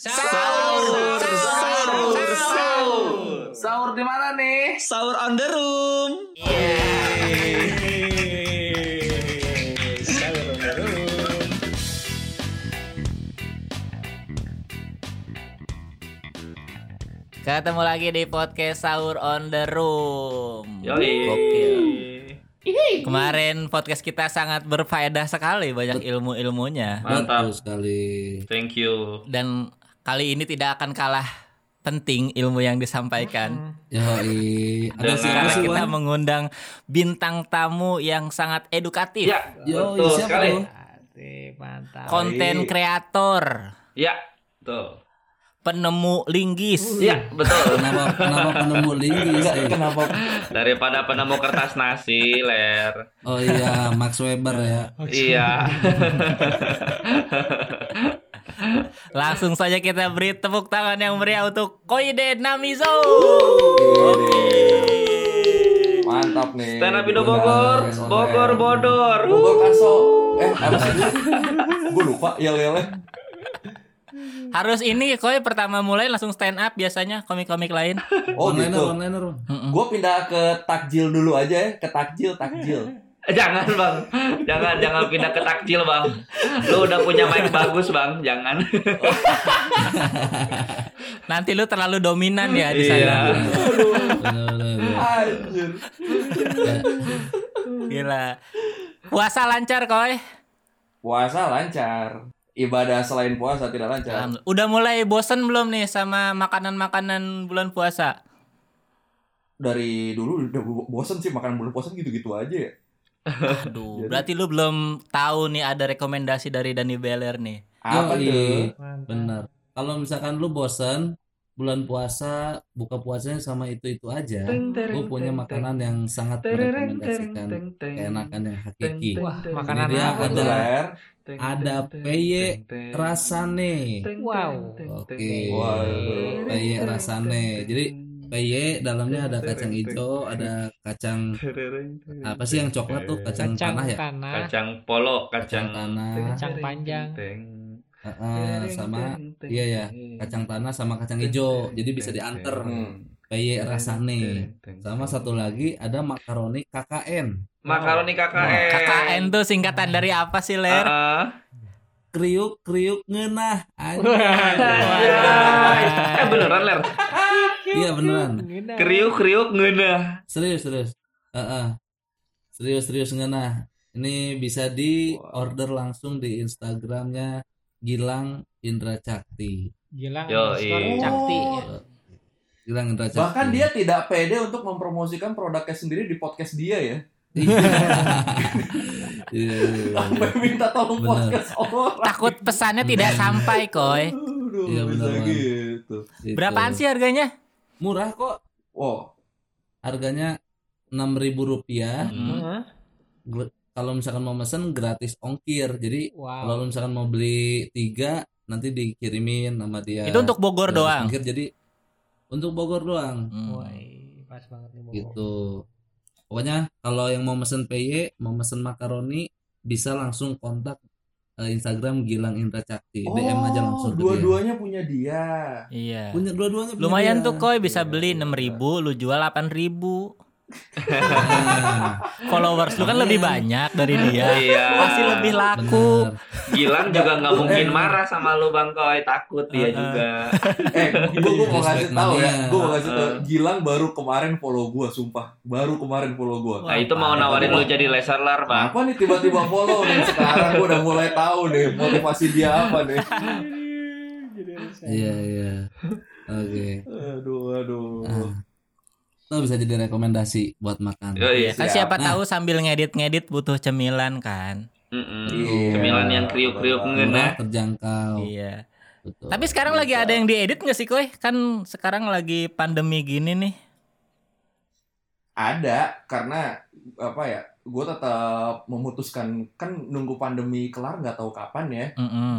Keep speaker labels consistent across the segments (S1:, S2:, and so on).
S1: Sahur, sahur, sahur.
S2: Sahur di mana nih?
S1: Sahur on the room. Sahur on the room.
S3: Ketemu lagi di podcast Sahur on the Room.
S1: Yoi.
S3: Gokil. Kemarin podcast kita sangat berfaedah sekali, banyak ilmu-ilmunya.
S1: Mantap.
S2: Betul sekali.
S1: Thank you.
S3: Dan kali ini tidak akan kalah penting ilmu yang disampaikan.
S2: Yoi. Ada
S3: Karena kita mengundang bintang tamu yang sangat edukatif.
S1: Ya,
S2: Yoi,
S1: betul
S2: siapa
S1: sekali.
S3: Iya. Konten kreator,
S1: Ya, betul.
S3: Penemu linggis.
S1: Ya, betul.
S2: Kenapa kenapa penemu linggis? eh?
S4: Kenapa?
S1: Daripada penemu kertas nasi, ler.
S2: Oh iya, Max Weber ya.
S1: Iya.
S3: Langsung saja kita beri tepuk tangan yang meriah untuk Koide Namizo.
S4: Mantap nih.
S1: Stand up Indo Bogor, Bogor bodor.
S4: Bogor Kaso. Eh, apa sih? Gue lupa yel-yelnya.
S3: Harus ini Koi pertama mulai langsung stand up biasanya komik-komik lain.
S4: Oh
S2: Onliner,
S4: gitu.
S2: onliner.
S3: Mm-mm.
S4: Gue pindah ke takjil dulu aja ya, ke takjil, takjil.
S1: Jangan bang, jangan jangan pindah ke takjil bang. Lu udah punya mic bagus bang, jangan.
S3: Nanti lu terlalu dominan ya di
S1: Iya.
S3: sana.
S4: Anjir.
S3: Gila. Puasa lancar Koi.
S4: Puasa lancar. Ibadah selain puasa tidak lancar.
S3: Udah mulai bosen belum nih sama makanan-makanan bulan puasa?
S4: Dari dulu udah bosen sih makan bulan puasa gitu-gitu aja ya.
S3: Aduh, berarti lu belum tahu nih ada rekomendasi dari Dani Beler nih.
S4: Apa tuh?
S2: Bener. Kalau misalkan lu bosen bulan puasa buka puasanya sama itu itu aja, gue punya makanan yang sangat merekomendasikan keenakan yang hakiki.
S5: Wah, makanan
S2: dia
S5: apa
S2: ada ada peye rasane.
S5: Wow.
S2: Oke. Peye rasane. Jadi peye dalamnya ada kacang hijau, ada kacang apa sih yang coklat tuh kacang,
S5: Kacang
S2: tanah ya?
S5: tanah,
S1: Kacang polo,
S2: Kacang
S1: kacang
S2: tanah.
S5: kacang panjang.
S2: Heeh, sama iya ya, kacang tanah sama kacang hijau. Jadi bisa diantar.
S4: Hmm.
S2: Peye rasane. Sama satu lagi ada makaroni KKN.
S1: Makaroni KKN.
S3: KKN tuh singkatan dari apa sih, Ler?
S1: Ah,
S2: Kriuk kriuk ngenah.
S1: Ah. Eh beneran ler.
S2: Iya beneran.
S1: Kriuk kriuk ngeunah.
S2: Serius serius. Heeh. Serius serius ngenah. Ini bisa di order langsung di Instagramnya Gilang Indra Cakti.
S5: Gilang
S1: Yo,
S5: underscore
S1: iya.
S5: Cakti.
S2: Gilang Indra Cakti.
S4: Bahkan dia tidak pede untuk mempromosikan produknya sendiri di podcast dia ya.
S2: Iya, iya, iya.
S4: Sampai minta tolong
S2: Bener.
S4: podcast orang.
S3: Takut pesannya tidak sampai, Koi.
S4: Aduh,
S2: Iya, Bang.
S4: gitu.
S2: Gitu.
S3: Berapaan sih harganya?
S2: Murah kok.
S4: Wow.
S2: Harganya enam ribu rupiah.
S3: Hmm.
S2: Kalau misalkan mau mesen gratis ongkir. Jadi kalau
S5: Wow.
S2: lu misalkan mau beli tiga nanti dikirimin sama dia.
S3: Itu untuk Bogor
S2: Gratis
S3: doang.
S2: Ongkir jadi untuk Bogor doang.
S3: Hmm.
S5: Wah, pas banget nih Bobo.
S2: Gitu. Pokoknya kalau yang mau mesen PY, mau mesen makaroni bisa langsung kontak eh, Instagram Gilang Indra Cakti. DM aja langsung ke dia.
S4: Oh, dua-duanya punya dia.
S3: Iya.
S2: Punya dua-duanya punya
S3: Lumayan
S2: dia.
S3: tuh, Koi bisa beli 6000 lu jual 8000
S2: Nah,
S3: Followers lu kan lebih banyak dari dia.
S1: Iya.
S3: Pasti lebih laku.
S2: bener.
S1: Gilang juga nggak mungkin marah sama lu bang Koy, takut dia juga.
S4: Eh, gue gue mau ngasih
S2: Respect
S4: tahu ya. Gue mau ngasih tahu.
S1: Uh.
S4: Gilang baru kemarin follow gue, sumpah. Baru kemarin follow gue.
S1: Nah itu mau nawarin lu jadi leseler bang.
S4: Apa nih tiba-tiba follow nih sekarang gue udah mulai tahu nih motivasi dia apa nih.
S2: Iya iya. Oke.
S4: Aduh, aduh.
S2: Itu bisa jadi rekomendasi buat makan.
S1: Yoi.
S3: Iya, kan
S4: Siap.
S3: siapa
S2: Nah.
S3: tahu sambil ngedit-ngedit butuh cemilan kan.
S1: Mm-mm.
S4: Iya.
S1: Cemilan yang kriuk-kriuk
S2: Murah,
S1: ngeunah.
S2: terjangkau.
S3: Iya.
S2: Betul.
S3: Tapi sekarang lagi ada yang diedit nggak sih, Koi? Kan sekarang lagi pandemi gini nih.
S4: Ada karena apa ya? Gue tetap memutuskan kan nunggu pandemi kelar nggak tahu kapan ya.
S3: Mm-mm.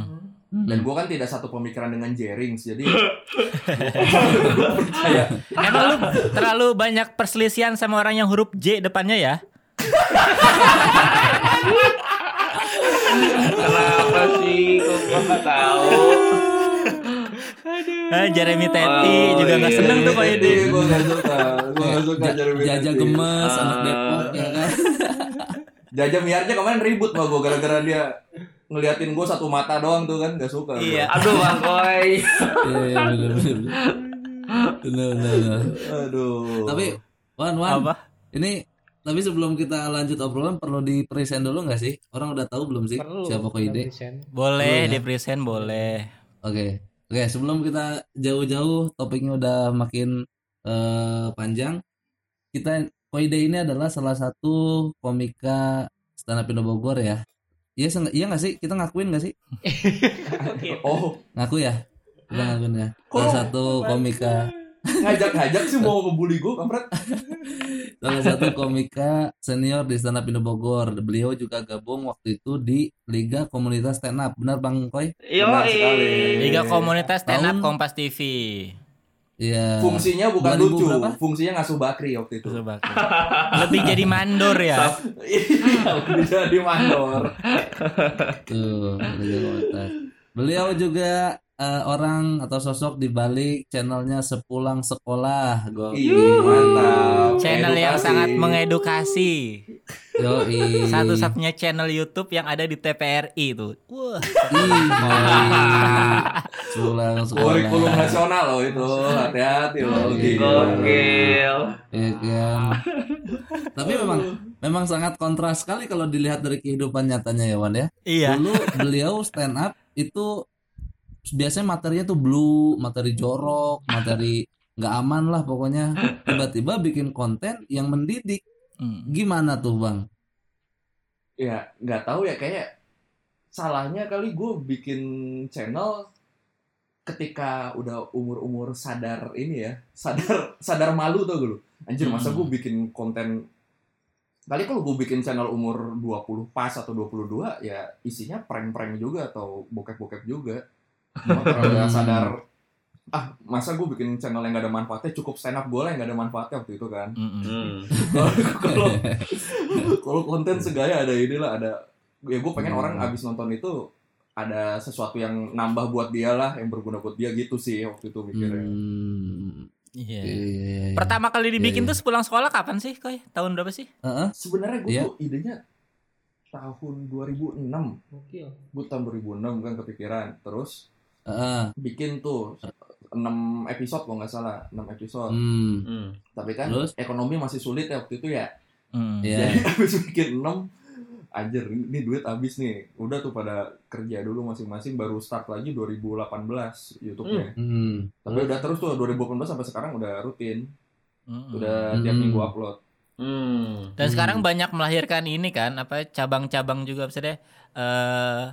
S2: Hmm.
S4: Dan gue kan tidak satu pemikiran dengan Jerings, jadi gue percaya.
S3: Emang lu terlalu banyak perselisihan sama orang yang huruf J depannya ya?
S1: Kenapa sih? Kok gua nggak tahu?
S3: Eh, Jeremy Teti
S1: Oh,
S3: juga nggak
S1: iya.
S3: seneng tuh Ko Ide.
S4: Iya, gue gak suka. Gue gak suka Jeremy
S2: Jaja gemes anak
S1: Ah.
S2: Depok ya kan
S4: Jaja Miarja kemarin ribut sama gue gara-gara dia ngeliatin gue satu mata doang tuh kan gak suka. gua.
S3: Iya.
S1: Aduh Bang Koy.
S2: iya iya bener bener bener bener, bener.
S4: Aduh.
S2: tapi Wan Wan
S3: Apa?
S2: ini tapi sebelum kita lanjut obrolan perlu di present dulu nggak sih orang udah tahu belum sih
S5: Perlu.
S2: siapa Koide.
S3: Boleh
S2: Boleh ya?
S3: di present boleh.
S2: Oke, oke. Sebelum kita jauh-jauh, topiknya udah makin eh, panjang. Kita Koide ini adalah salah satu komika stand up Indo Bogor ya. Iya, seng- iya nggak sih? Kita ngakuin nggak sih?
S4: Oh,
S2: Ngaku ya. Kita ngakuin ya. Salah satu komika,
S4: ngajak-ngajak sih mau ngebully gue kampret.
S2: salah satu komika senior di stand up Indo Bogor. Beliau juga gabung waktu itu di Liga Komunitas Stand Up. Benar Bang Koy?
S4: Benar sekali.
S3: Liga Komunitas Stand Up Kompas TV.
S2: Iya.
S4: Fungsinya bukan
S2: 2000
S4: lucu,
S2: berapa?
S4: fungsinya ngasuh bakri waktu itu.
S3: Coba. Lebih jadi mandor ya.
S4: Iya, udah jadi mandor.
S2: Tuh, Komunitas. Beliau juga eh, orang atau sosok di balik channelnya Sepulang Sekolah.
S4: Ih, mantap.
S3: Channel yang sangat mengedukasi.
S2: Yoi.
S3: Satu-satunya channel YouTube yang ada di TPRI itu. Wah.
S2: Ih, Sepulang
S4: Kurikulum
S2: Sekolah.
S4: nasional loh itu, hati-hati loh.
S2: Iya.
S1: Gokil.
S2: Ya kan. Tapi memang memang sangat kontras sekali kalau dilihat dari kehidupan nyatanya ya Wan ya.
S3: Iya.
S2: Dulu beliau stand up itu biasanya materinya tuh blue, materi jorok, materi nggak aman lah pokoknya. Tiba-tiba bikin konten yang mendidik.
S3: Hmm.
S2: Gimana tuh bang?
S4: Ya, nggak tahu ya kayak salahnya kali gue bikin channel ketika udah umur-umur sadar ini ya, sadar sadar malu tuh gue. Anjir, masa
S3: Hmm.
S4: gue bikin konten Kali kalau gue bikin channel umur 20 pas atau 22 ya isinya prank-prank juga atau bokep-bokep juga. Udah
S2: Hmm.
S4: sadar ah masa gue bikin channel yang gak ada manfaatnya cukup stand up gue lah yang gak ada manfaatnya waktu itu kan.
S1: Hmm.
S4: kalau kalau konten segaya ada inilah ada ya gue pengen
S2: Hmm.
S4: orang abis nonton itu ada sesuatu yang nambah buat dia lah yang berguna buat dia gitu sih waktu itu mikirnya
S2: Hmm,
S3: Iya.
S2: iya, iya, iya.
S3: Pertama kali dibikin tuh sepulang sekolah kapan sih, Koy? Tahun berapa sih?
S2: Heeh.
S4: sebenarnya gue tuh idenya tahun 2006
S5: Gokil.
S4: gue tahun 2006 kan kepikiran terus
S2: heeh.
S4: bikin tuh 6 episode kalau nggak salah 6 episode
S2: Hmm.
S1: Hmm.
S4: tapi kan
S2: Terus?
S4: ekonomi masih sulit ya waktu itu ya
S3: Hmm.
S2: Iya.
S4: Jadi habis bikin 6 Anjir, ini duit habis nih. Udah tuh pada kerja dulu masing-masing baru start lagi 2018 YouTube-nya.
S2: Hmm.
S4: Tapi udah terus tuh 2018 sampai sekarang udah rutin.
S3: Mm-mm.
S4: Udah tiap
S2: Hmm.
S4: minggu upload.
S1: Hmm.
S3: Dan
S2: Hmm.
S3: sekarang banyak melahirkan ini kan, apa cabang-cabang juga maksudnya eh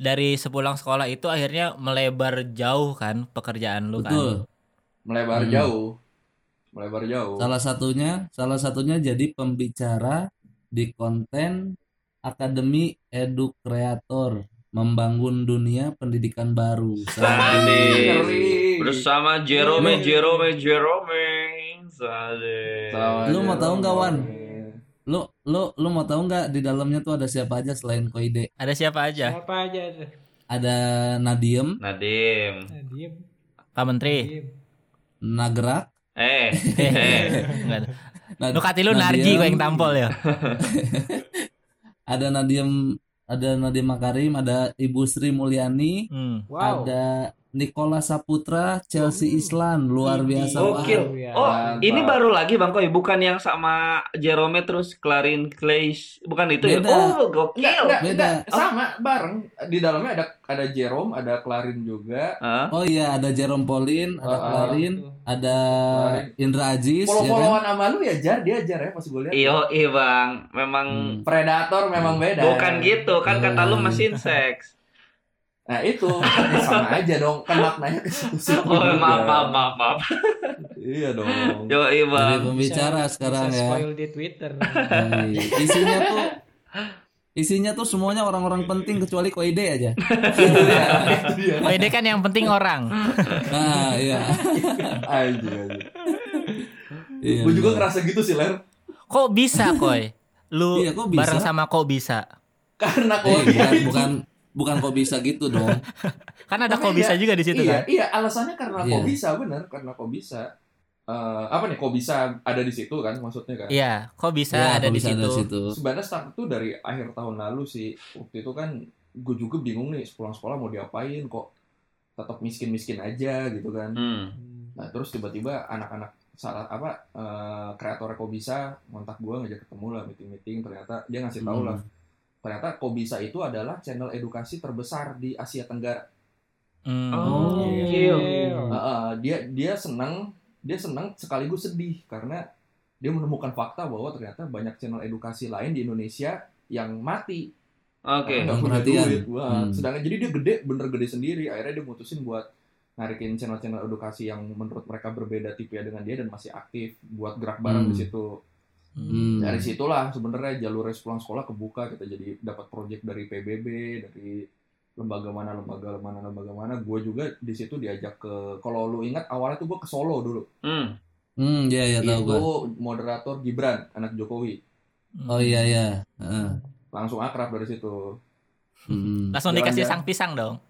S3: dari sepulang sekolah itu akhirnya melebar jauh kan pekerjaan lu kan.
S2: Betul.
S4: Melebar
S2: Hmm.
S4: jauh. Melebar jauh.
S2: Salah satunya, salah satunya jadi pembicara di konten Akademi Edu Kreator membangun dunia pendidikan baru.
S1: Sadi.
S4: Ngeri.
S1: Bersama Jerome, Jerome, Jerome. Sadi.
S4: Sama
S2: Lu mau tahu nggak, Wan? Lu lu lu mau tahu nggak di dalamnya tuh ada siapa aja selain Koide?
S3: Ada siapa aja?
S5: Siapa aja tuh?
S2: Ada Nadiem,
S1: Nadim.
S5: Nah, diem.
S3: Pak Menteri.
S5: Diem.
S2: Nagrak,
S1: Eh, eh.
S3: Enggak.
S2: Nad-
S3: Lu
S2: Nadiem,
S3: Narji gue yang tampol ya.
S2: ada Nadiem, ada Nadiem Makarim, ada Ibu Sri Mulyani,
S3: Hmm.
S5: Wow.
S2: ada Nikola Saputra, Chelsea Islan, luar biasa.
S1: Gokil.
S5: Wah.
S1: Oh,
S4: Mantap.
S1: ini baru lagi Bang Koy, bukan yang sama Jerome terus Clarin Clays, bukan itu
S2: Beda.
S1: ya? Oh, gokil.
S4: enggak,
S2: Beda.
S4: enggak, sama bareng. Di dalamnya ada ada Jerome, ada Clarin juga.
S1: Hah?
S2: Oh iya, ada Jerome Pauline, ada
S4: ah.
S2: Clarin, ada
S4: Clarin.
S2: Indra Aziz, ya kan?
S4: Follow-followan sama lu ya Jar, dia Jar ya pas gue lihat.
S1: Iyo, iya Bang. Memang
S2: Hmm.
S4: Predator memang beda.
S1: bukan gitu kan kata lu
S2: Hmm.
S1: mesin seks.
S4: Nah itu sama aja dong, kan maknanya ke situ-situ
S1: Oh,
S4: juga.
S1: maaf, maaf, maaf, maaf.
S4: Iya dong.
S1: Yo, iya
S2: pembicara sekarang
S5: Bisa
S2: ya.
S5: spoil di Twitter.
S2: Hai. Isinya tuh isinya tuh semuanya orang-orang penting kecuali Koide aja.
S3: ini kan yang penting orang.
S2: Nah, iya.
S4: Aja, aja.
S2: Iya,
S4: Gue juga ngerasa gitu sih Ler.
S3: Kok bisa, Koy? Lu
S2: Iya, kok bisa?
S3: bareng sama kok bisa?
S4: Karena
S2: Eh,
S4: kode
S2: bukan, bukan bukan kok bisa gitu dong.
S3: Kan ada kok bisa juga di situ
S4: iya,
S3: kan.
S4: Iya, alasannya karena
S2: Iya.
S4: kok bisa bener, karena kok bisa. Eh, apa nih kok bisa ada di situ kan maksudnya kan?
S3: Iya, kok bisa
S2: Ya,
S3: ada
S2: kok
S3: di
S2: bisa
S3: situ.
S2: ada di situ.
S4: Sebenarnya start itu dari akhir tahun lalu sih. Waktu itu kan gue juga bingung nih pulang sekolah mau diapain kok tetap miskin-miskin aja gitu kan.
S1: Hmm.
S4: Nah terus tiba-tiba anak-anak salah apa eh, kreator kok bisa kontak gue ngajak ketemu lah meeting-meeting ternyata dia ngasih tahu
S2: Hmm.
S4: lah ternyata Kobisa itu adalah channel edukasi terbesar di Asia Tenggara.
S3: Hmm.
S1: Oh,
S5: Iya.
S1: gokil.
S4: Uh, uh, dia dia senang dia senang sekaligus sedih karena dia menemukan fakta bahwa ternyata banyak channel edukasi lain di Indonesia yang mati
S1: Oke.
S2: Yang
S4: punya
S2: perhatian.
S4: duit. Wah,
S2: Hmm.
S4: sedangkan jadi dia gede bener gede sendiri akhirnya dia mutusin buat narikin channel-channel edukasi yang menurut mereka berbeda tipe dengan dia dan masih aktif buat gerak bareng
S2: Hmm.
S4: di situ
S2: Hmm.
S4: dari situlah sebenarnya jalur pulang sekolah kebuka kita jadi dapat project dari PBB dari lembaga mana lembaga mana lembaga mana gue juga di situ diajak ke kalau lu ingat awalnya tuh gue ke Solo dulu
S1: Hmm.
S2: Hmm, iya iya tahu
S4: itu
S2: gua.
S4: moderator Gibran anak Jokowi
S2: Oh iya iya. Heeh.
S4: langsung akrab dari situ
S2: Hmm.
S3: Langsung
S4: Jalan-jalan.
S3: dikasih sang pisang dong.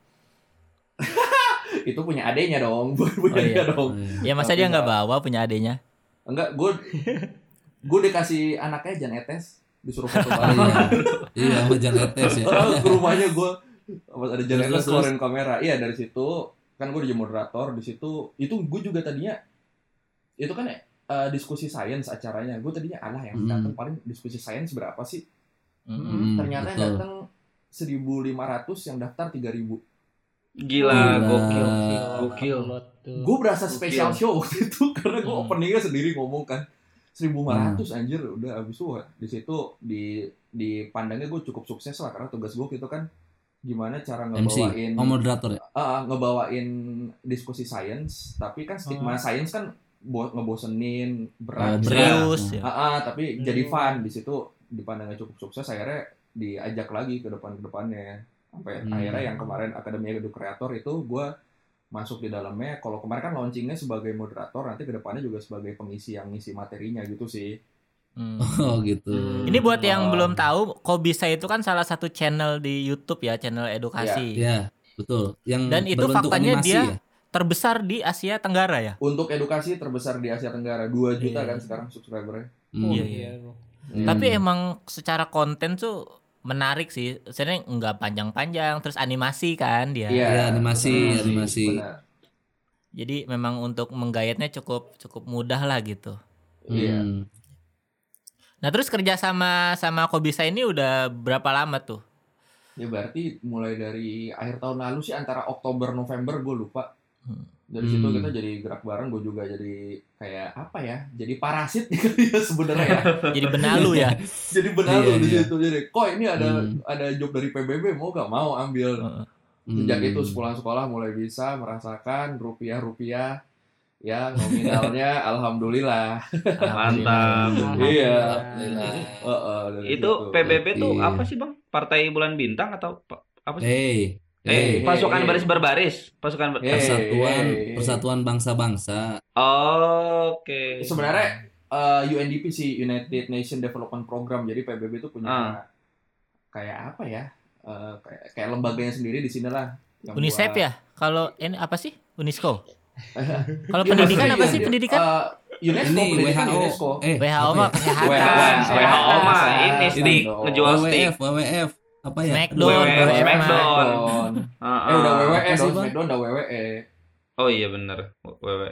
S4: itu punya adenya dong punya
S3: Oh, iya.
S4: dia dong
S2: Oh, iya.
S3: Ya masa
S4: Tapi
S3: dia nggak
S4: nggak.
S3: bawa punya adenya?
S4: enggak gue gue dikasih anaknya Jan Etes disuruh foto bareng
S2: iya. Iya, sama Jan Etes ya.
S4: Ke rumahnya gue pas ada Jan
S2: Terus,
S4: Etes
S2: terus,
S4: keluarin kamera iya dari situ kan gue jadi moderator di situ itu gue juga tadinya itu kan eh, diskusi sains acaranya gue tadinya alah yang
S2: Hmm.
S4: datang paling diskusi sains berapa sih
S2: Hmm,
S4: ternyata yang
S2: betul.
S4: datang 1.500 yang daftar 3.000
S1: Gila,
S2: Gila.
S1: gokil.
S5: Gokil.
S1: Gokil.
S4: Gue berasa
S1: Gokil.
S4: special show waktu itu karena gue
S3: Hmm.
S4: openingnya sendiri ngomong kan 1.500
S2: Hmm.
S4: anjir udah abis itu di situ di di pandangnya gue cukup sukses lah karena tugas gue itu kan gimana cara
S2: MC,
S4: ngebawain
S2: oh moderator ya.
S4: Ah, ngebawain diskusi sains tapi kan stigma
S5: Oh.
S4: sains kan bo- ngebosenin berat
S2: berat.
S3: Serius ya.
S4: Ah, ah, tapi
S5: Hmm.
S4: jadi fun di situ dipandangnya cukup sukses akhirnya diajak lagi ke depan ke depannya sampai
S2: Hmm.
S4: akhirnya yang kemarin akademi edu kreator itu gue masuk di dalamnya kalau kemarin kan launchingnya sebagai moderator nanti ke depannya juga sebagai pengisi yang ngisi materinya gitu sih
S3: Hmm.
S2: Oh gitu.
S3: Ini buat yang
S4: Oh.
S3: belum tahu, kok bisa itu kan salah satu channel di YouTube ya, channel edukasi.
S2: Ya, betul. Yang
S3: Dan itu faktanya
S2: animasi
S3: dia
S2: ya.
S3: Terbesar di Asia Tenggara ya.
S4: untuk edukasi terbesar di Asia Tenggara 2 juta
S3: Iya.
S4: kan sekarang subscribernya
S2: Hmm.
S5: Oh,
S3: Iya,
S5: iya.
S4: Hmm.
S3: Tapi emang secara konten tuh menarik sih. Sebenarnya nggak panjang-panjang, terus animasi kan dia.
S4: Iya,
S2: Iya, animasi, animasi.
S4: benar.
S3: Jadi memang untuk menggayatnya cukup cukup mudah lah gitu.
S4: Iya.
S2: Hmm.
S3: Nah terus kerja sama sama Kobisa ini udah berapa lama tuh?
S4: Ya berarti mulai dari akhir tahun lalu sih antara Oktober November gue lupa.
S3: Hmm.
S4: Dari situ
S2: Hmm.
S4: kita jadi gerak bareng, gue juga jadi kayak apa ya? Jadi parasit kali ya sebenarnya ya.
S3: Jadi benalu ya.
S4: jadi benalu
S2: Iya,
S4: di
S2: iya.
S4: situ. Jadi, kok ini ada
S2: Hmm.
S4: ada job dari PBB mau gak mau ambil. Sejak
S2: Hmm.
S4: itu sepulang sekolah mulai bisa merasakan rupiah-rupiah ya nominalnya alhamdulillah.
S1: Mantap.
S4: Iya.
S2: Alhamdulillah.
S4: Heeh, dari
S1: Itu
S4: situ.
S1: PBB tuh
S2: Iya.
S1: apa sih, Bang? Partai Bulan Bintang atau pa- apa sih?
S2: Hey,
S1: Eh,
S2: hey.
S1: pasukan
S4: hey.
S1: baris berbaris, pasukan ber-
S4: Hey.
S2: persatuan
S4: hey.
S2: persatuan bangsa-bangsa.
S1: Oke.
S4: Sebenarnya eh, UNDP sih United Nation Development Program. Jadi PBB itu punya
S1: Ah.
S4: kayak apa ya? Eh, kayak, kayak lembaganya sendiri di sini lah. yang
S3: Unicef
S4: buat-
S3: ya? Kalau ini apa sih? Unesco. Kalau
S4: Iya,
S3: pendidikan apa sih
S4: iya,
S3: pendidikan?
S4: eh, UNESCO,
S2: Ini
S4: pendidikan
S2: WHO.
S4: UNESCO.
S2: Eh,
S3: WHO mah kesehatan.
S4: WHO.
S1: WHO mah ini
S4: dong.
S1: ngejual stick.
S2: WWF, WWF. Apa ya?
S3: Smackdown.
S1: Smackdown.
S4: Smackdown.
S1: Ah,
S4: Eh udah
S1: ah.
S4: WWE
S2: Apa sih, Bang?
S4: Smackdown udah WWE.
S1: Oh iya bener. WW.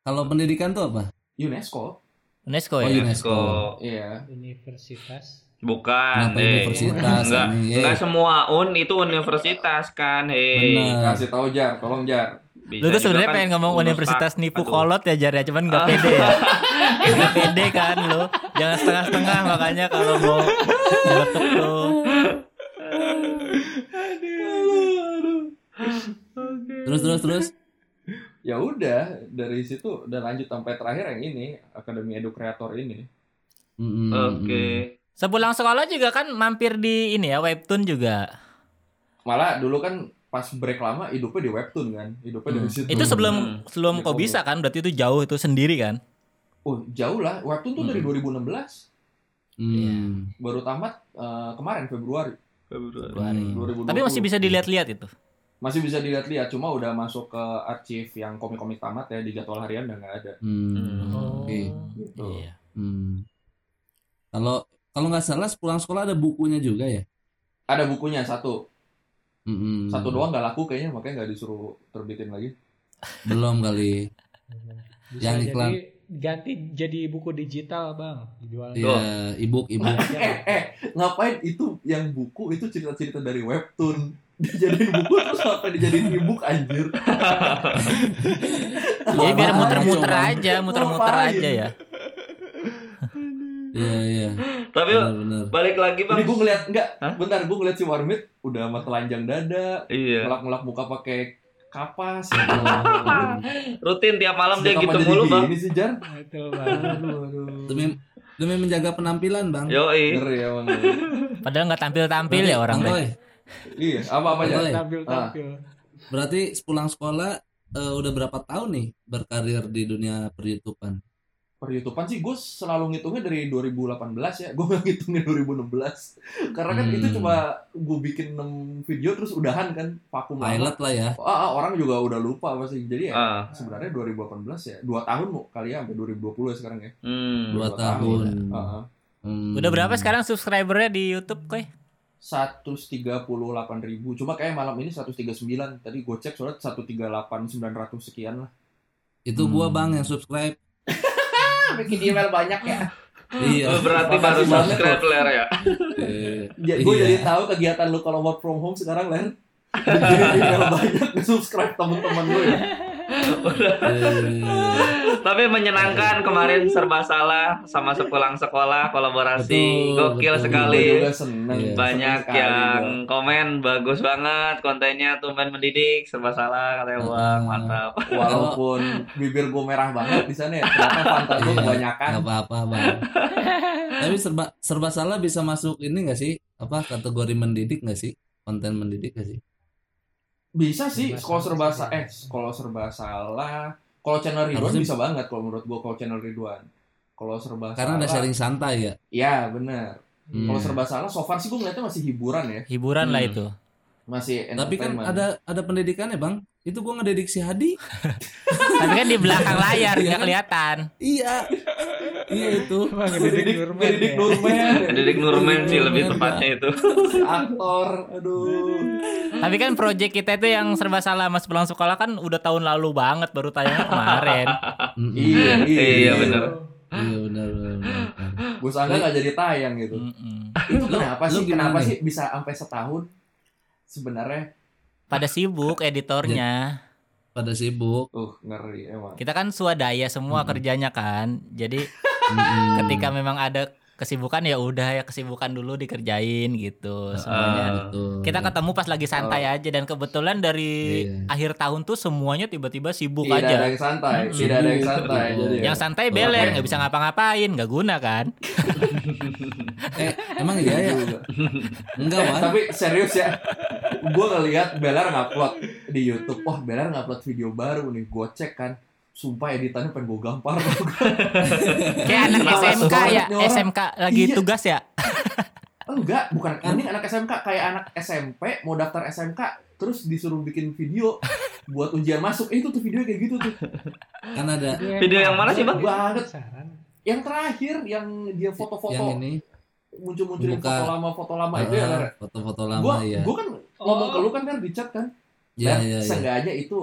S2: Kalau pendidikan tuh apa?
S4: UNESCO.
S3: UNESCO
S2: Oh,
S3: ya.
S2: UNESCO.
S4: Iya.
S5: Universitas.
S1: Bukan,
S2: Kenapa
S1: eh.
S2: universitas
S1: Enggak,
S2: ini? Eh,
S1: enggak semua un itu universitas kan, hei.
S2: Benar.
S4: Kasih tahu Jar, tolong Jar.
S1: Bisa
S3: Lu tuh sebenarnya
S1: kan
S3: pengen ngomong universitas nipu
S1: Aduh.
S3: kolot ya Jar ya, cuman nggak
S1: Ah.
S3: pede ya. Nggak pede kan lu. Jangan setengah-setengah makanya kalau mau nyeletuk tuh.
S2: Terus terus terus.
S4: Ya udah, dari situ udah lanjut sampai terakhir yang ini, Akademi Edu Kreator ini.
S2: Mm-mm.
S1: Oke.
S3: Sepulang sekolah juga kan mampir di ini ya webtoon juga.
S4: Malah dulu kan pas break lama hidupnya di webtoon kan, hidupnya dari
S2: Hmm.
S4: situ.
S3: Itu sebelum
S1: Hmm.
S3: sebelum
S4: Iya,
S3: kok bisa kan, berarti itu jauh itu sendiri kan.
S4: Oh, jauh lah. Webtoon tuh dari
S3: Hmm.
S4: 2016.
S2: Hmm.
S4: Baru tamat eh, kemarin Februari.
S1: Februari.
S3: Februari.
S2: Hmm.
S4: 2020.
S3: Tapi masih bisa dilihat-lihat itu.
S4: Masih bisa dilihat-lihat, cuma udah masuk ke arsip yang komik-komik tamat ya di jadwal harian udah nggak ada.
S2: Hmm.
S5: Oh.
S2: Oke.
S4: Gitu.
S3: Iya.
S2: Hmm. Kalau kalau nggak salah pulang sekolah ada bukunya juga ya?
S4: Ada bukunya satu,
S2: Mm-mm.
S4: satu doang nggak laku kayaknya makanya nggak disuruh terbitin lagi.
S2: Belum kali.
S5: Bisa
S2: Yang
S5: jadi
S2: iklan.
S5: ganti jadi buku digital bang dijual.
S2: Iya, ebook, ebook.
S4: Eh, eh, ngapain itu yang buku itu cerita-cerita dari webtoon dijadiin buku terus apa dijadiin ebook anjir
S3: Ya biar muter-muter aja, muter-muter aja ya.
S2: Iya, iya.
S1: Tapi
S2: Benar-benar.
S1: balik lagi bang.
S4: ini gue ngeliat enggak
S1: Hah?
S4: bentar gue ngeliat si Warmit udah sama telanjang dada
S1: Iya.
S4: ngelak-ngelak muka pakai kapas
S1: Rutin tiap malam dia
S4: Sejak
S1: gitu
S4: kapan
S1: mulu bang.
S4: gini sih Jar aduh aduh
S2: Demi demi menjaga penampilan, Bang.
S4: Ngeri emang
S3: Padahal nggak tampil-tampil ya orang
S2: Bang
S4: iya apa apa aja
S5: Tampil tampil.
S2: berarti pulang sekolah eh, udah berapa tahun nih berkarir di dunia per-YouTubean?
S4: per YouTubean sih gue selalu ngitungnya dari 2018 ya gue nggak ngitungnya 2016 karena kan
S2: Hmm.
S4: itu cuma gue bikin 6 video terus udahan kan vakum.
S2: Pilot lah ya.
S4: ah, ah, orang juga udah lupa pasti jadi ya
S1: Ah.
S4: sebenarnya 2018 ya dua tahun mau kali ya sampai 2020 ya sekarang ya
S1: Hmm.
S2: Dua
S4: Dua
S2: tahun.
S4: Ah, ah.
S2: Hmm.
S3: Udah berapa sekarang subscribernya di YouTube, Koy?
S4: 138 ribu cuma kayak malam ini 139 tadi gue cek soalnya 138 900 sekian lah
S2: Itu gua
S3: Hmm.
S2: Bang yang subscribe.
S4: bikin email banyak ya
S2: iya.
S1: Oh, berarti baru
S4: banget,
S1: subscribe ler ya.
S2: Eh,
S4: ya, gue
S2: iya.
S4: jadi tahu kegiatan lu kalau work from home sekarang Len bikin email banyak subscribe temen-temen lu ya
S1: Tapi menyenangkan kemarin serba salah sama sepulang sekolah kolaborasi
S2: Betul,
S1: gokil
S2: betul.
S1: sekali.
S4: Gua juga seneng
S2: Iya.
S1: Banyak
S4: Seneng sekali
S1: yang
S4: gua.
S1: komen bagus banget kontennya tumben mendidik serba salah katanya bang mantap.
S4: walaupun bibir gue merah banget di sana ya ternyata fanta gue
S2: Iya.
S4: kebanyakan
S2: nggak apa-apa bang. Tapi serba serba salah bisa masuk ini nggak sih? Apa kategori mendidik nggak sih? Konten mendidik nggak sih?
S4: Bisa sih kalau serba
S5: salah
S4: sa- eh
S5: sih.
S4: kalau serba salah kalau channel Ridwan
S2: Harusnya-
S4: bisa banget kalau menurut gue kalau channel Ridwan kalau serba
S2: Karena ada
S4: salah
S2: sharing santai ya.
S4: ya bener
S2: Hmm.
S4: kalau serba salah so far sih gue ngeliatnya masih hiburan ya
S3: Hiburan lah
S1: Hmm.
S3: itu.
S4: masih
S2: Tapi kan ada ada pendidikannya bang. Itu gua ngededik si Hadi.
S3: Tapi kan di belakang layar
S2: Iya
S3: nggak
S2: kan?
S3: kelihatan.
S2: iya. Iya itu.
S5: Bang
S4: Ngedidik
S5: Nurman
S4: ngedidik
S5: ya.
S4: Nurman.
S1: Didik Nurman sih lebih tepatnya itu.
S4: Aktor aduh
S3: Tapi kan project kita itu yang serba salah mas pulang sekolah kan udah tahun lalu banget baru tayang kemarin.
S4: Iya iya
S1: Iya, bener.
S2: Iya benar benar. benar.
S4: gue sangka nggak jadi tayang gitu itu kenapa sih kenapa sih bisa sampai setahun sebenarnya
S3: Pada sibuk editornya.
S2: Pada sibuk.
S4: uh ngeri emang
S3: Kita kan swadaya semua kerjanya kan. Jadi Ketika memang ada kesibukan ya udah ya kesibukan dulu dikerjain gitu semuanya.
S2: Betul.
S3: Kita ketemu pas lagi santai aja dan kebetulan dari
S2: Iya.
S3: akhir tahun tuh semuanya tiba-tiba sibuk
S4: tidak ada
S3: aja.
S4: yang santai
S3: Mm-mm.
S4: tidak ada yang
S2: Sibuk,
S4: santai jadi ya.
S3: Yang santai beler nggak bisa ngapa-ngapain, nggak guna kan?
S2: Eh emang iya ya?
S4: Juga.
S2: Enggak
S4: Eh, tapi serius ya gue ngeliat Belar ngupload di YouTube wah Belar ngupload video baru nih gue cek kan sumpah editannya pengen gue gampar
S3: Kayak anak SMK ya. SMK lagi
S4: Iya.
S3: tugas ya.
S4: enggak bukan ini anak SMK kayak anak SMP mau daftar SMK terus disuruh bikin video buat ujian masuk eh, itu tuh video kayak gitu tuh
S2: Kan ada
S1: Video yang mana sih, Bang?
S4: Banget. Yang terakhir yang dia
S2: yang
S4: foto-foto
S2: ini
S4: muncul-munculin foto lama foto lama itu ya
S2: ah, foto-foto
S4: gue
S2: lama ya.
S4: gue kan ngomong ke lu kan Ler di chat kan
S2: Iya
S4: Dan
S2: iya iya.
S4: seenggaknya itu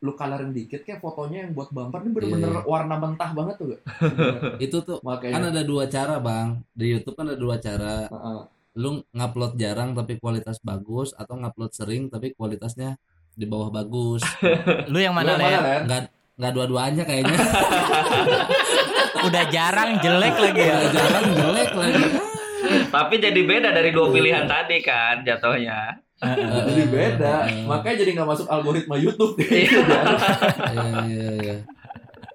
S4: lu colorin dikit kayak fotonya yang buat bumper ini bener-bener
S2: Iya,
S4: warna mentah banget tuh gak?
S2: Itu tuh kan
S4: makanya
S2: ada dua cara bang. Di YouTube kan ada dua cara.
S4: Heeh.
S2: Lu ngupload jarang tapi kualitas bagus atau ngupload sering tapi kualitasnya di bawah bagus.
S3: Lu yang
S4: Lu
S3: mana
S4: yang
S3: Len?
S4: Ler?
S2: Enggak nggak dua-duanya kayaknya.
S3: Udah jarang jelek lagi ya.
S2: Udah jarang jelek lagi.
S1: Tapi jadi beda dari dua pilihan tadi kan jatuhnya.
S4: Jadi beda. Makanya jadi nggak masuk algoritma YouTube.
S1: Iya.
S2: Iya iya iya.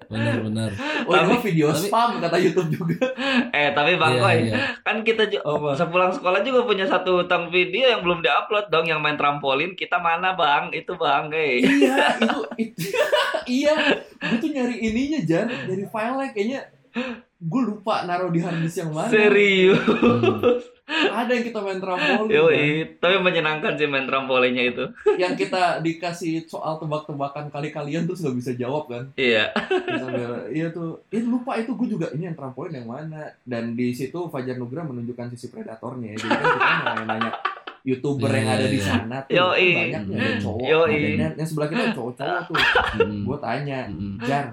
S2: Benar benar.
S4: oh
S1: Tapi-
S4: video
S2: tapi-
S4: spam kata YouTube juga.
S1: Eh tapi Bang
S2: Iya,
S1: Koy,
S2: iya.
S1: kan kita
S4: apa?
S1: sepulang sekolah juga punya satu utang video yang belum diupload dong yang main trampolin. Kita mana bang? Itu bang eh.
S4: Iya itu, itu. Iya. Gue tuh nyari ininya Jan. Nyari file kayaknya gue lupa naruh di harddisk yang mana.
S1: Serius.
S2: Hmm.
S4: Ada yang kita main trampolin kan?
S1: Yoi, tapi menyenangkan sih main trampolinnya itu.
S4: yang kita dikasih soal tebak-tebakan kali-kalian terus nggak bisa jawab kan
S1: Iya.
S4: Iya tuh itu lupa itu gue juga ini yang trampolin yang mana dan di situ Fajar Nugra menunjukkan sisi predatornya ya. jadi kan kita nanya, nanya youtuber yang ada di
S2: Iya.
S4: sana tuh
S1: Yoi.
S4: kan banyaknya ada
S2: Hmm.
S4: cowok
S1: Yoi.
S4: ada yang, yang sebelah kita cowok-cowok tuh
S2: Mm-mm.
S4: gue tanya
S2: Mm-mm.
S4: Jar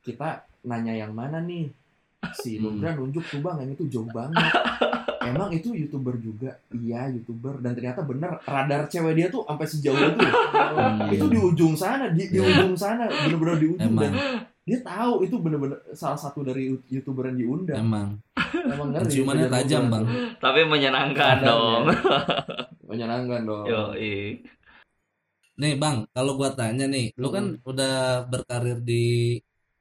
S4: kita nanya yang mana nih si
S2: Hmm.
S4: Nugra nunjuk tuh bang yang itu jauh banget emang itu youtuber juga iya youtuber dan ternyata bener radar cewek dia tuh sampai sejauh itu
S2: Hmm.
S4: itu di ujung sana di, di
S2: Iya.
S4: ujung sana bener-bener di ujung
S2: Emang.
S4: dan dia tahu itu bener-bener salah satu dari youtuber yang diundang
S2: Emang.
S4: emang ngeri
S2: Penciumannya
S4: Fajar
S2: tajam, Bang.
S1: Tapi menyenangkan
S4: Radarnya.
S1: dong.
S4: menyenangkan dong
S1: Yoi.
S2: Nih bang, kalau gua tanya nih, lu kan udah berkarir di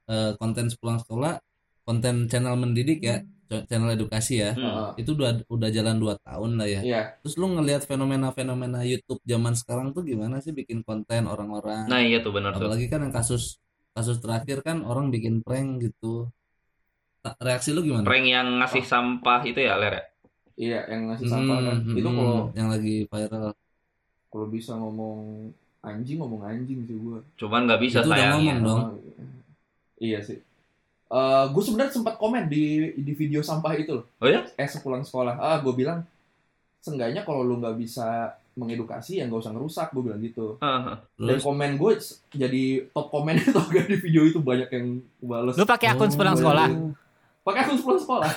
S2: eh, konten sepulang sekolah, konten channel mendidik ya, ch- channel edukasi ya.
S1: Hmm.
S4: Heeh.
S2: Itu udah udah jalan 2 tahun lah ya.
S4: Iya,
S2: Terus lu ngelihat fenomena-fenomena YouTube zaman sekarang tuh gimana sih bikin konten orang-orang?
S1: Nah iya tuh benar tuh.
S2: Apalagi kan yang kasus kasus terakhir kan orang bikin prank gitu. Reaksi lu gimana?
S1: Prank yang ngasih sampah itu ya, Ler? ya?
S4: iya yang ngasih sampah kan.
S2: Hmm,
S4: Itu
S2: hmm,
S4: kalau
S2: yang lagi viral.
S4: kalau bisa ngomong anjing ngomong anjing sih gua.
S1: Cuman nggak bisa
S2: Itu udah ngomong. dong.
S4: Iya sih. Eh gue sebenarnya sempat komen di di video sampah itu loh.
S1: Oh ya?
S4: Eh sepulang sekolah. Ah gue bilang seenggaknya kalau lu nggak bisa mengedukasi ya nggak usah ngerusak gue bilang gitu.
S1: Heeh.
S4: Dan komen gue jadi top komen itu gak di video itu banyak yang bales.
S3: Lu pakai akun
S2: Oh,
S3: sepulang
S4: iya.
S3: sekolah?
S4: Pakai akun sepulang sekolah.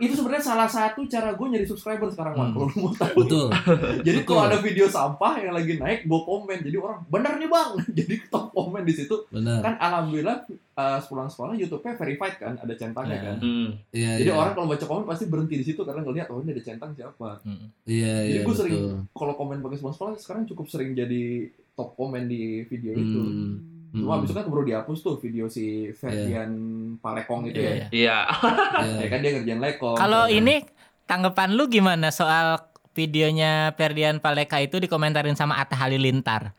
S4: Itu sebenarnya salah satu cara gue nyari subscriber sekarang.
S2: Hmm.
S4: Kalau lu mau tahu.
S2: betul.
S4: Jadi kalau ada video sampah yang lagi naik, gue komen. Jadi orang bener nih bang. Jadi top komen di situ.
S2: Benar.
S4: Kan alhamdulillah uh, sepulang sekolah YouTube-nya verified kan, ada centangnya
S2: Iya.
S4: kan.
S1: Hmm.
S2: Iya,
S4: Jadi
S2: iya.
S4: orang kalau baca komen pasti berhenti di situ karena ngelihat oh ini ada centang siapa.
S3: Mm.
S2: Iya,
S4: Jadi
S2: iya
S4: gue sering kalau komen pakai sepulang sekolah sekarang cukup sering jadi top komen di video itu. Cuma
S2: Hmm.
S4: abis itu kan baru dihapus tuh video si Ferdian Palekong itu
S3: Iya,
S4: ya.
S3: iya.
S1: Iya.
S2: Iya.
S4: Ya kan dia ngerjain lekong.
S3: Kalau ini tanggapan lu gimana soal videonya Ferdian Paleka itu dikomentarin sama Atta Halilintar?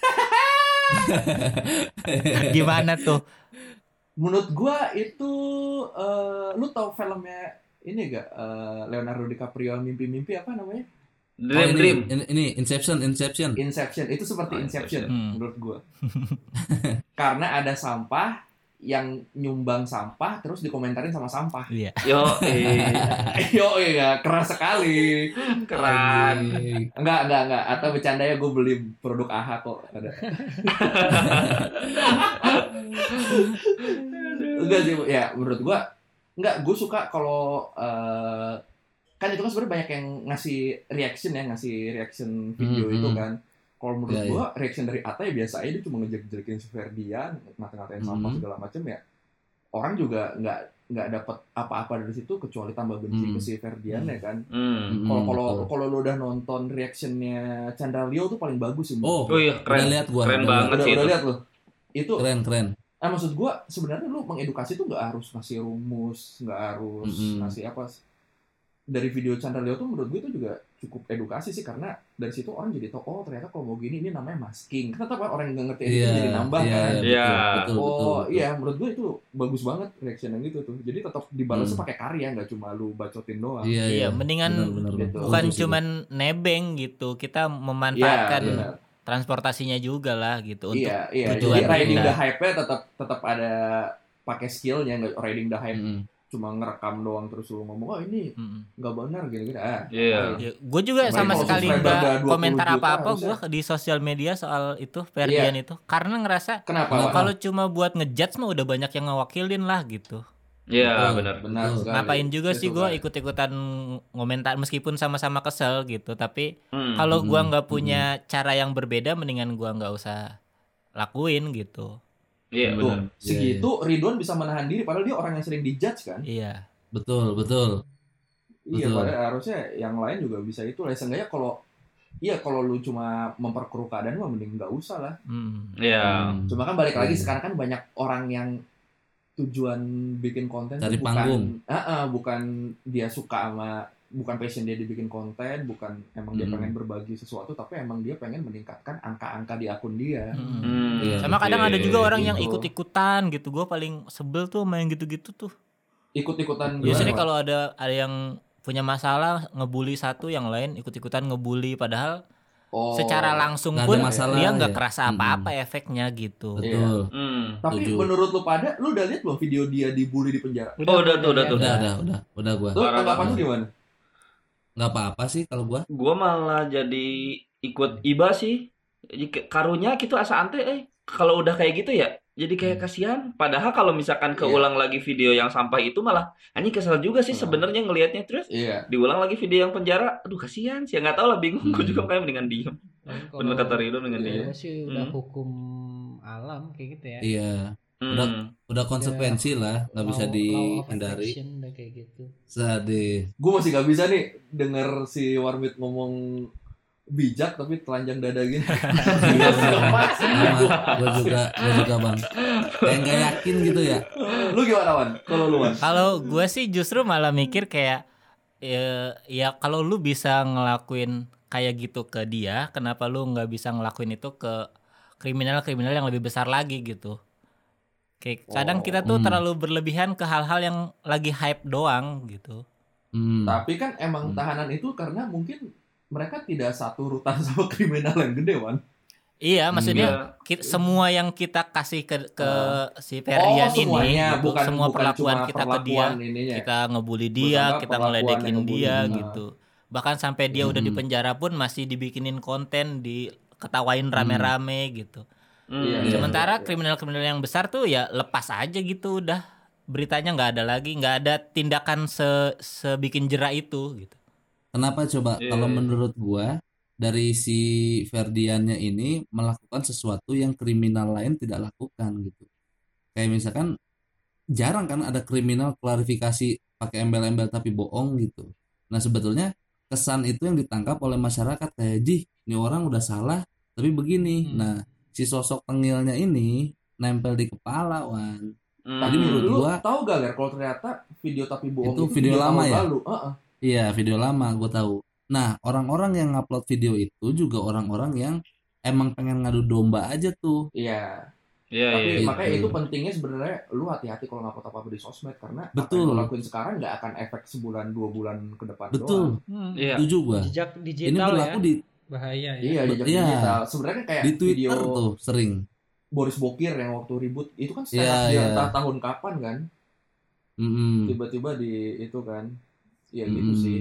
S3: Gimana tuh?
S4: menurut gua itu eh, lu tau filmnya ini gak Eh, Leonardo DiCaprio mimpi-mimpi apa namanya?
S2: Oh,
S1: Dream
S2: ini,
S1: Dream.
S2: Ini, ini Inception, Inception.
S4: Inception. Itu seperti
S1: Oh,
S4: Inception
S3: Hmm.
S4: menurut gua. Karena ada sampah yang nyumbang sampah terus dikomentarin sama sampah.
S3: Iya.
S1: Yo, eh,
S4: Yo iya keras sekali.
S1: keren.
S4: Enggak, enggak, enggak. Atau bercanda ya gue beli produk AHA kok ada. enggak sih, ya menurut gua enggak gue suka kalau eh, kan itu kan sebenarnya banyak yang ngasih reaction ya, ngasih reaction video
S2: Hmm,
S4: itu
S2: hmm.
S4: kan. Kalau menurut
S2: Iya,
S4: gua reaction dari Ata ya biasa aja dia cuma ngejek-jekin si Ferdian, ngata-ngatain sampah
S2: Hmm.
S4: segala macam ya. Orang juga nggak nggak dapat apa-apa dari situ kecuali tambah benci
S2: Hmm.
S4: ke si Ferdian ya kan.
S1: Hmm.
S4: Kalau
S2: Hmm,
S4: kalau
S2: betul.
S4: kalau lu udah nonton reactionnya Chandra Leo tuh paling bagus sih.
S2: Oh,
S1: Oh iya,
S2: udah
S1: keren.
S2: lihat gua.
S1: Keren
S2: udah
S1: banget
S4: udah,
S1: sih
S4: udah
S1: itu.
S4: lihat lu. Itu,
S2: Keren, keren.
S4: ah maksud gua sebenarnya lu mengedukasi tuh nggak harus ngasih rumus, nggak harus
S2: Mm-mm.
S4: ngasih apa. Dari video Chandra Leo tuh menurut gue itu juga cukup edukasi sih karena dari situ orang jadi tahu oh ternyata kalau mau gini ini namanya masking. Tetap kan orang yang nggak ngerti editing
S2: Iya,
S4: jadi nambah
S2: iya,
S4: kan.
S2: iya,
S1: Iya.
S2: betul, betul,
S4: oh
S2: betul, betul.
S4: iya menurut gue itu bagus banget reaction yang gitu tuh. Jadi tetap dibalasnya
S2: Hmm.
S4: pakai karya nggak cuma lu bacotin doang.
S2: Iya,
S3: Iya,
S2: iya.
S3: mendingan
S2: Benar, benar,
S4: gitu.
S3: bukan cuman nebeng gitu. Kita memanfaatkan
S4: benar.
S3: transportasinya juga lah gitu untuk
S4: iya, iya.
S3: tujuan
S4: Jadi riding
S3: kita.
S4: the hype-nya tetap tetap ada pakai skillnya nggak riding the hype
S2: Mm-mm.
S4: Cuma ngerekam doang terus lu ngomong oh ini
S3: Mm.
S4: nggak benar gitu gitu ah
S1: Iya.
S3: Ya, gue juga sama sekali nggak
S4: udah 20
S3: komentar apa-apa gue di sosial media soal itu Ferdian itu karena ngerasa
S4: kenapa
S3: kalau cuma buat ngejudge mah udah banyak yang ngewakilin lah gitu.
S1: Iya,
S2: Betul.
S1: benar.
S4: benar.
S3: Ngapain juga
S4: Itu
S3: sih gue
S4: kan.
S3: ikut-ikutan ngomentar meskipun sama-sama kesel gitu. Tapi
S1: Hmm.
S3: kalau gua
S2: Mm-mm.
S3: nggak punya cara yang berbeda, mendingan gua nggak usah lakuin gitu.
S1: Iya,
S4: Tuh,
S1: benar.
S4: segitu Ridwan bisa menahan diri padahal dia orang yang sering dijudge kan
S3: Iya.
S2: Betul, betul.
S4: iya
S2: Betul.
S4: padahal harusnya yang lain juga bisa itu lah seenggaknya kalau iya kalau lu cuma memperkeruh keadaan mah mending nggak usah lah
S3: Mm.
S1: Iya.
S2: Hmm.
S4: cuma kan balik lagi
S2: Iya.
S4: sekarang kan banyak orang yang tujuan bikin konten
S2: Cari
S4: bukan
S2: panggung.
S4: Ah, ah, bukan dia suka sama bukan passion dia dibikin konten bukan emang dia
S2: Hmm.
S4: pengen berbagi sesuatu tapi emang dia pengen meningkatkan angka-angka di akun dia
S3: Mm.
S1: Hmm.
S2: Iya.
S3: Sama kadang ada juga orang yang
S4: gitu.
S3: ikut-ikutan gitu. Gue paling sebel tuh main gitu-gitu tuh.
S4: ikut-ikutan
S3: Biasanya kalau ada ada yang punya masalah ngebully satu yang lain ikut-ikutan ngebully padahal
S4: Oh.
S3: secara langsung pun
S2: masalah
S3: dia nggak
S2: ya.
S3: kerasa
S2: Mm-mm.
S3: apa-apa efeknya gitu.
S2: Betul.
S1: Hmm.
S4: Tapi
S2: Setuju.
S4: menurut lu pada, lu udah lihat belum video dia dibully di penjara?
S1: Oh, udah tuh, udah tuh.
S2: Udah, udah, udah, udah gua.
S4: Lu
S1: Parah
S4: tanggapan
S1: banget.
S4: lu gimana?
S2: Nggak apa-apa sih kalau gua.
S1: Gua malah jadi ikut iba sih. Karunya gitu asa ante eh kalau udah kayak gitu ya jadi kayak
S2: Hmm.
S1: kasihan. Padahal kalau misalkan
S4: Iya.
S1: keulang lagi video yang sampah itu malah anjing kesel juga sih
S4: Hmm.
S1: sebenarnya ngelihatnya terus
S4: Iya.
S1: diulang lagi video yang penjara. Aduh kasihan sih. Nggak tahu lah bingung. Gue
S2: Hmm.
S1: juga kayak mendingan diem. Bener kata Rido dengan
S4: Iya.
S1: dia.
S5: Sih udah
S1: Hmm.
S5: hukum alam kayak gitu ya.
S2: Iya,
S1: Hmm.
S2: Udah- udah konsekuensi lah, nggak bisa dihindari.
S5: kayak gitu.
S2: Sedih.
S4: Gue masih gak bisa nih denger si Warmit ngomong bijak tapi telanjang dada gini.
S2: Iya, sama. Gua juga, gua juga bang. Kayak nggak yakin gitu ya.
S4: lu gimana Wan? Kalau lu Wan?
S3: Kalau gue sih justru malah mikir kayak ya, ya kalau lu bisa ngelakuin kayak gitu ke dia, kenapa lu nggak bisa ngelakuin itu ke kriminal-kriminal yang lebih besar lagi gitu? Kayak kadang
S4: Oh,
S3: kita tuh
S2: hmm.
S3: terlalu berlebihan ke hal-hal yang lagi hype doang gitu.
S2: Hmm.
S4: Tapi kan emang
S2: Hmm.
S4: tahanan itu karena mungkin mereka tidak satu rutan sama kriminal yang gede Wan.
S3: Iya,
S2: Hmm,
S3: maksudnya
S1: Iya.
S3: ki- semua yang kita kasih ke ke si
S4: Oh
S3: Ferian ini, gitu,
S4: bukan
S3: semua
S4: bukan
S3: perlakuan
S4: cuma
S3: kita ke dia,
S4: perlakuan ininya.
S3: kita ngebully dia,
S4: sangka
S3: kita
S4: perlakuan
S3: ngeledekin dia
S4: Nah.
S3: gitu. Bahkan sampai dia udah di
S2: Hmm.
S3: penjara pun masih dibikinin konten, diketawain rame-rame gitu.
S1: Hmm.
S4: Iya,
S2: iya.
S3: Sementara kriminal-kriminal yang besar tuh ya lepas aja gitu udah beritanya nggak ada lagi, nggak ada tindakan se sebikin jerak itu gitu.
S2: Kenapa coba?
S1: Iya,
S2: Kalau
S1: iya.
S2: menurut gua dari si Ferdiannya ini melakukan sesuatu yang kriminal lain tidak lakukan gitu. Kayak misalkan jarang kan ada kriminal klarifikasi pakai embel-embel tapi bohong gitu. Nah sebetulnya kesan itu yang ditangkap oleh masyarakat kayak jih ini orang udah salah tapi begini.
S5: Hmm.
S2: Nah si sosok tengilnya ini nempel di kepala wan.
S1: Hmm.
S2: Jadi menurut
S4: lu
S2: gua-
S4: tahu gak Ler, kalau ternyata video tapi bohong
S2: Itu video lama
S4: tahun
S2: ya?
S4: Lalu. Heeh.
S2: Iya, video lama gue tahu. Nah, orang-orang yang ngupload video itu juga orang-orang yang emang pengen ngadu domba aja tuh.
S4: Iya.
S1: Iya,
S4: Tapi
S1: iya.
S2: Gitu.
S4: makanya itu pentingnya sebenarnya lu hati-hati kalau ngupload apa-apa di sosmed karena apa
S2: Betul.
S4: yang lu lakuin sekarang nggak akan efek sebulan dua bulan ke depan
S2: Betul,
S4: doang.
S5: Hmm.
S1: Iya.
S2: setuju gua.
S5: Jejak
S2: Ini
S5: digital
S2: berlaku
S5: ya.
S2: di
S5: Bahaya ya.
S4: Iya, jejak
S2: Iya.
S4: digital. Sebenarnya kan kayak
S2: di Twitter
S4: video
S2: tuh sering.
S4: Boris Bokir yang waktu ribut itu kan
S2: Iya,
S4: setelah
S2: iya.
S4: entah tahun kapan kan tiba-tiba di itu kan ya gitu
S2: Mm.
S4: sih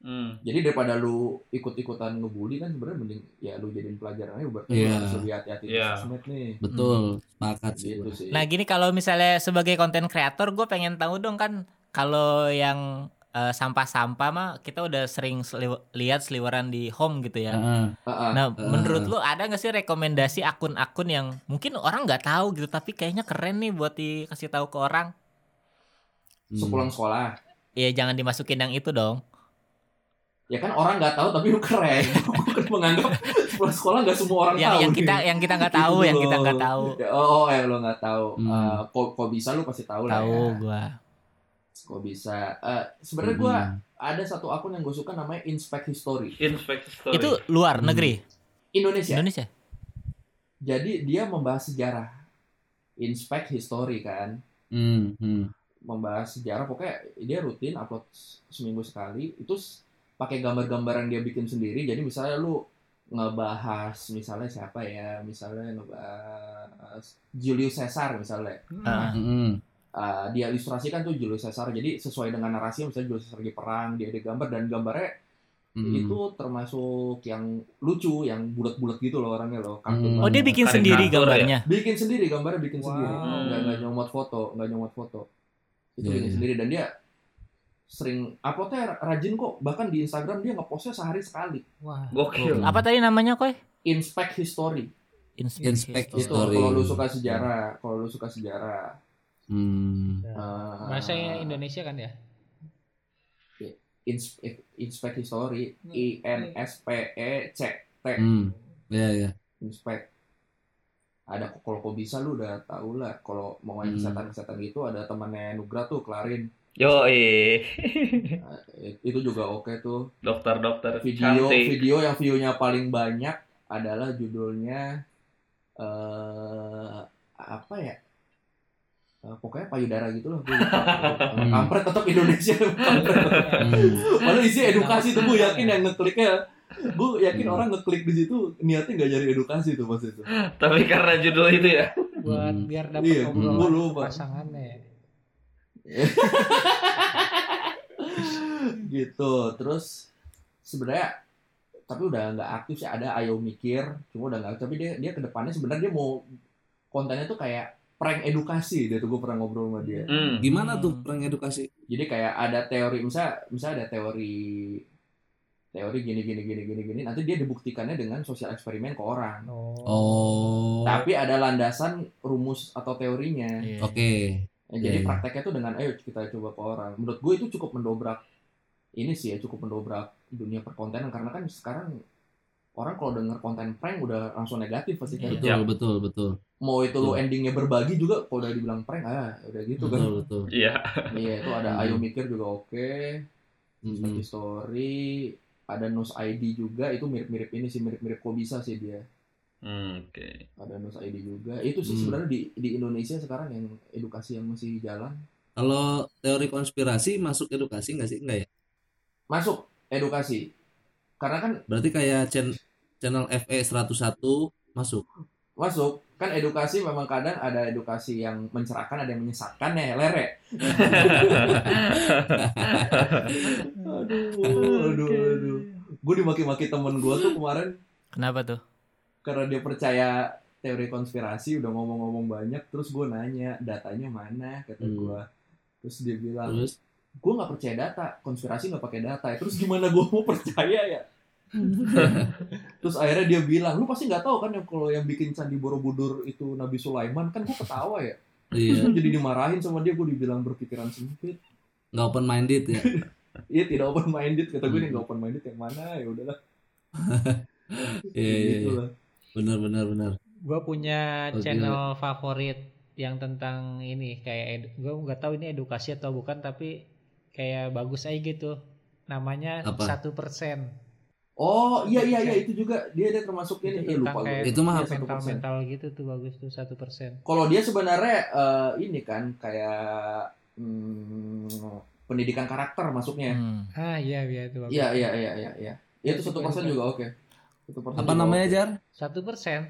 S1: Hmm.
S4: jadi daripada lu ikut-ikutan ngebully kan sebenarnya mending ya lu jadiin pelajaran aja berarti lu
S2: Iya.
S4: harus lebih hati-hati di
S1: Iya.
S4: sosmed nih
S2: Betul, sepakat sih.
S4: gitu sih
S3: Nah gini kalau misalnya sebagai konten kreator gue pengen tahu dong kan kalau yang eh, sampah-sampah mah kita udah sering seli- lihat seliweran di home gitu ya.
S2: Heeh.
S4: Heeh.
S3: Nah
S2: Eh.
S3: menurut lu ada nggak sih rekomendasi akun-akun yang mungkin orang nggak tahu gitu tapi kayaknya keren nih buat dikasih tahu ke orang?
S2: Hmm.
S4: sepulang sekolah
S3: Ya jangan dimasukin yang itu dong.
S4: ya kan orang nggak tahu tapi lu keren kan menganggap sepulang sekolah nggak semua orang
S3: yang
S4: tahu
S3: yang
S4: nih.
S3: kita yang kita nggak tahu yang kita nggak tahu.
S4: Ya, oh, oh eh lo nggak tahu
S2: Hmm.
S4: Eh, kok kok bisa lu pasti tahu lah
S3: Tahu
S4: ya
S3: gua.
S4: Kok bisa Eh, sebenarnya gua
S2: Mm-mm.
S4: ada satu akun yang gue suka namanya Inspect History
S1: Inspect story.
S3: Itu luar
S2: Hmm.
S3: negeri
S4: Indonesia
S3: Indonesia.
S4: jadi dia membahas sejarah Inspect History kan
S2: Hmm, hmm.
S4: membahas sejarah pokoknya dia rutin upload seminggu sekali itu pakai gambar-gambar yang dia bikin sendiri jadi misalnya lu ngebahas misalnya siapa ya misalnya ngebahas Julius Caesar misalnya
S3: Ah.
S2: Mm-mm.
S4: Uh, dia ilustrasikan tuh Julius Caesar jadi sesuai dengan narasi misalnya Julius Caesar lagi perang dia ada gambar dan gambarnya
S2: Mm-mm.
S4: itu termasuk yang lucu yang bulat-bulat gitu loh orangnya loh kartun
S2: Hmm.
S3: Oh dia bikin
S1: Karikatur
S3: sendiri
S1: ya?
S3: gambarnya.
S4: bikin sendiri gambarnya bikin
S5: Wow.
S4: sendiri nggak nggak nyomot foto nggak nyomot foto itu
S2: Iya,
S4: bikin
S2: iya.
S4: sendiri dan dia sering uploadnya rajin kok bahkan di Instagram dia ngepostnya sehari sekali
S5: Wah.
S1: Gokil.
S3: Apa tadi namanya koi?
S4: inspect history
S2: Inspect
S4: itu
S2: History.
S4: kalau lu suka sejarah kalau lu suka sejarah
S2: Hmm.
S4: uh,
S5: Bahasanya Indonesia kan ya?
S4: ins- inspect history I N S P E C T
S2: Hmm. Iya, iya.
S4: inspect ada kalau kok bisa lu udah tau lah kalau mau main
S2: Hmm.
S4: kesehatan kesehatan gitu ada temannya Nugra tuh Klarin
S1: Yo, eh.
S4: Nah, itu juga oke tuh
S1: Dokter-dokter
S4: video
S1: cantik.
S4: video yang view-nya paling banyak adalah judulnya eh apa ya eh, pokoknya payudara gitu loh. Gue lupa. Kampret tetap Indonesia. Kampret.
S2: Hmm.
S4: Padahal isi edukasi tuh gue yakin yang ngekliknya gue yakin
S2: Hmm.
S4: orang ngeklik di situ niatnya nggak cari edukasi tuh pas itu.
S1: Tapi karena judul itu ya.
S5: buat
S2: Hmm.
S5: biar dapat
S4: Iya,
S5: obrolan
S4: lupa.
S5: pasangannya.
S4: gitu terus sebenarnya tapi udah nggak aktif sih ada ayo mikir cuma udah nggak tapi dia dia ke depannya sebenarnya dia mau kontennya tuh kayak prank edukasi dia tuh gue pernah ngobrol sama dia
S1: Hmm.
S2: Gimana tuh prank edukasi?
S4: jadi kayak ada teori misal misal ada teori teori gini gini gini gini gini nanti dia dibuktikannya dengan sosial eksperimen ke orang
S5: Oh.
S2: Oh.
S4: tapi ada landasan rumus atau teorinya
S3: Iya.
S2: Oke.
S4: Ya, jadi
S2: Iya, iya.
S4: prakteknya tuh dengan ayo kita coba ke orang. Menurut gue itu cukup mendobrak ini sih ya cukup mendobrak dunia perkontenan karena kan sekarang orang kalau denger konten prank udah langsung negatif pasti kan.
S2: Betul,
S1: Iya.
S2: betul, betul.
S4: Mau itu lu
S2: Betul.
S4: endingnya berbagi juga kalau udah dibilang prank ah udah gitu kan.
S2: Betul, betul.
S1: Iya.
S4: Iya itu ada ayo mikir juga oke.
S2: Mm-mm.
S4: Story story ada Nus ID juga itu mirip-mirip ini sih mirip-mirip kok bisa sih dia.
S1: Hmm, Oke.
S4: Ada Nus ID juga. Itu sih
S2: Hmm.
S4: sebenarnya di di Indonesia sekarang yang edukasi yang masih jalan.
S2: Kalau teori konspirasi masuk edukasi nggak sih? Enggak ya?
S4: Masuk edukasi. Karena kan
S2: Berarti kayak channel E FE 101 masuk.
S4: masuk kan edukasi memang kadang ada edukasi yang mencerahkan ada yang menyesatkan ya lere. Aduh aduh aduh. Gue dimaki-maki temen gue tuh kemarin.
S3: Kenapa tuh?
S4: karena dia percaya teori konspirasi udah ngomong-ngomong banyak terus gue nanya datanya mana? kata
S2: Hmm.
S4: gue terus dia bilang
S2: Terus?
S4: Gue nggak percaya data konspirasi nggak pakai data. Terus gimana gue mau percaya ya terus akhirnya dia bilang lu pasti nggak tahu kan yang kalau yang bikin candi borobudur itu Nabi Sulaiman kan gue ketawa ya terus
S2: iya,
S4: gue jadi dimarahin sama dia gue dibilang berpikiran sempit
S2: nggak open minded ya.
S4: iya tidak open minded kata gue
S2: Hmm.
S4: nih nggak open minded yang mana ya udahlah
S2: Iya, iya,
S4: Gitu
S2: iya. Benar, benar, benar.
S5: Gue punya
S2: Oh,
S5: channel favorit yang tentang ini kayak gue nggak tahu ini edukasi atau bukan tapi kayak bagus aja gitu. Namanya satu persen.
S4: Oh iya iya iya itu juga dia dia termasuk ini
S5: Itu
S4: ya lupa gue
S5: kayak
S2: Itu mah
S4: satu
S5: mental
S4: persen.
S5: mental gitu tuh bagus tuh satu persen.
S4: kalau dia sebenarnya eh, ini kan kayak hmm, pendidikan karakter masuknya
S3: Hmm.
S5: Ah iya iya itu bagus.
S4: iya iya iya iya iya Ya, itu satu persen juga oke satu persen
S2: Apa
S4: juga
S2: namanya,
S4: oke.
S2: Jar?
S5: Satu persen.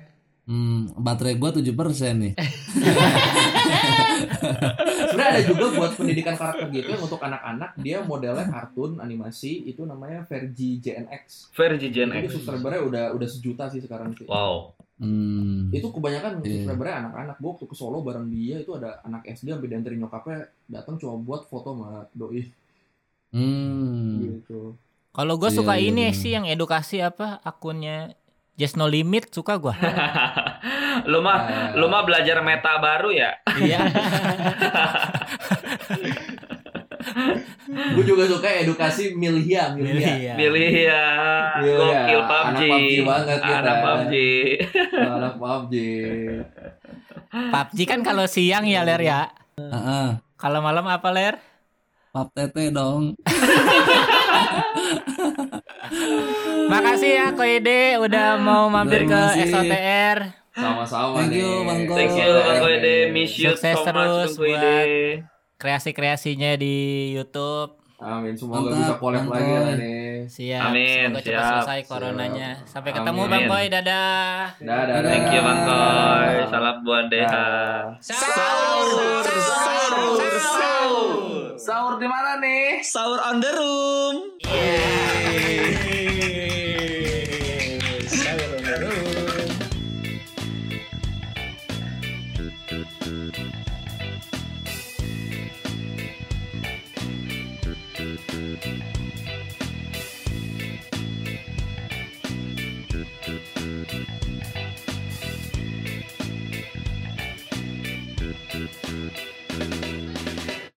S2: Hmm, baterai gua 7% nih.
S4: ada juga buat pendidikan karakter gitu yang untuk anak-anak dia modelnya kartun animasi itu namanya Vergi JNX
S1: Vergi Gen
S4: Tapi
S1: X.
S4: subscribernya udah udah sejuta sih sekarang sih.
S1: Wow.
S2: Hmm.
S4: Itu kebanyakan
S2: Iya.
S4: subscribernya anak-anak. Gue waktu ke Solo bareng dia itu ada anak SD sampai dianterin nyokapnya datang cuma buat foto sama doi
S2: Hmm.
S4: gitu.
S3: Kalau gue
S2: Iya,
S3: suka
S2: iya,
S3: ini
S2: benar.
S3: sih yang edukasi apa akunnya Just No Limit suka gua.
S1: lu mah
S4: Nah,
S1: lu mah belajar meta baru ya?
S3: Iya.
S4: gue juga suka edukasi Milhia, Milhia.
S3: Iya.
S1: Ya.
S4: Iya,
S1: Gokil
S4: anak
S1: PUBG.
S4: PUBG banget kita.
S1: Anak PUBG.
S4: Anak PUBG.
S3: PUBG kan kalau siang ya Ler ya.
S2: Heeh.
S3: Kalau malam apa Ler?
S2: Pap tete dong.
S3: Makasih ya Koide udah mau mampir ke. XOTR.
S4: Sama-sama
S2: Thank
S4: nih.
S2: you, Bang Ko.
S1: Thank you Bang Koide. Miss you
S3: Sukses
S1: so much
S3: terus
S1: Bang Koide.
S3: Kreasi-kreasinya di YouTube.
S4: Amin, semoga
S2: Mantap,
S4: bisa collab
S2: Bang
S4: lagi lah nih.
S3: Siap.
S1: Amin,
S3: Semoga cepat
S1: siap,
S3: selesai coronanya. Sampai ketemu
S4: Amin.
S3: Bang Koy. Dadah.
S4: Dadah.
S1: Thank you Bang Koy. Salam buat Deha.
S3: Sahur. Sahur. Sahur.
S2: Sahur di mana nih?
S1: Sahur on the room.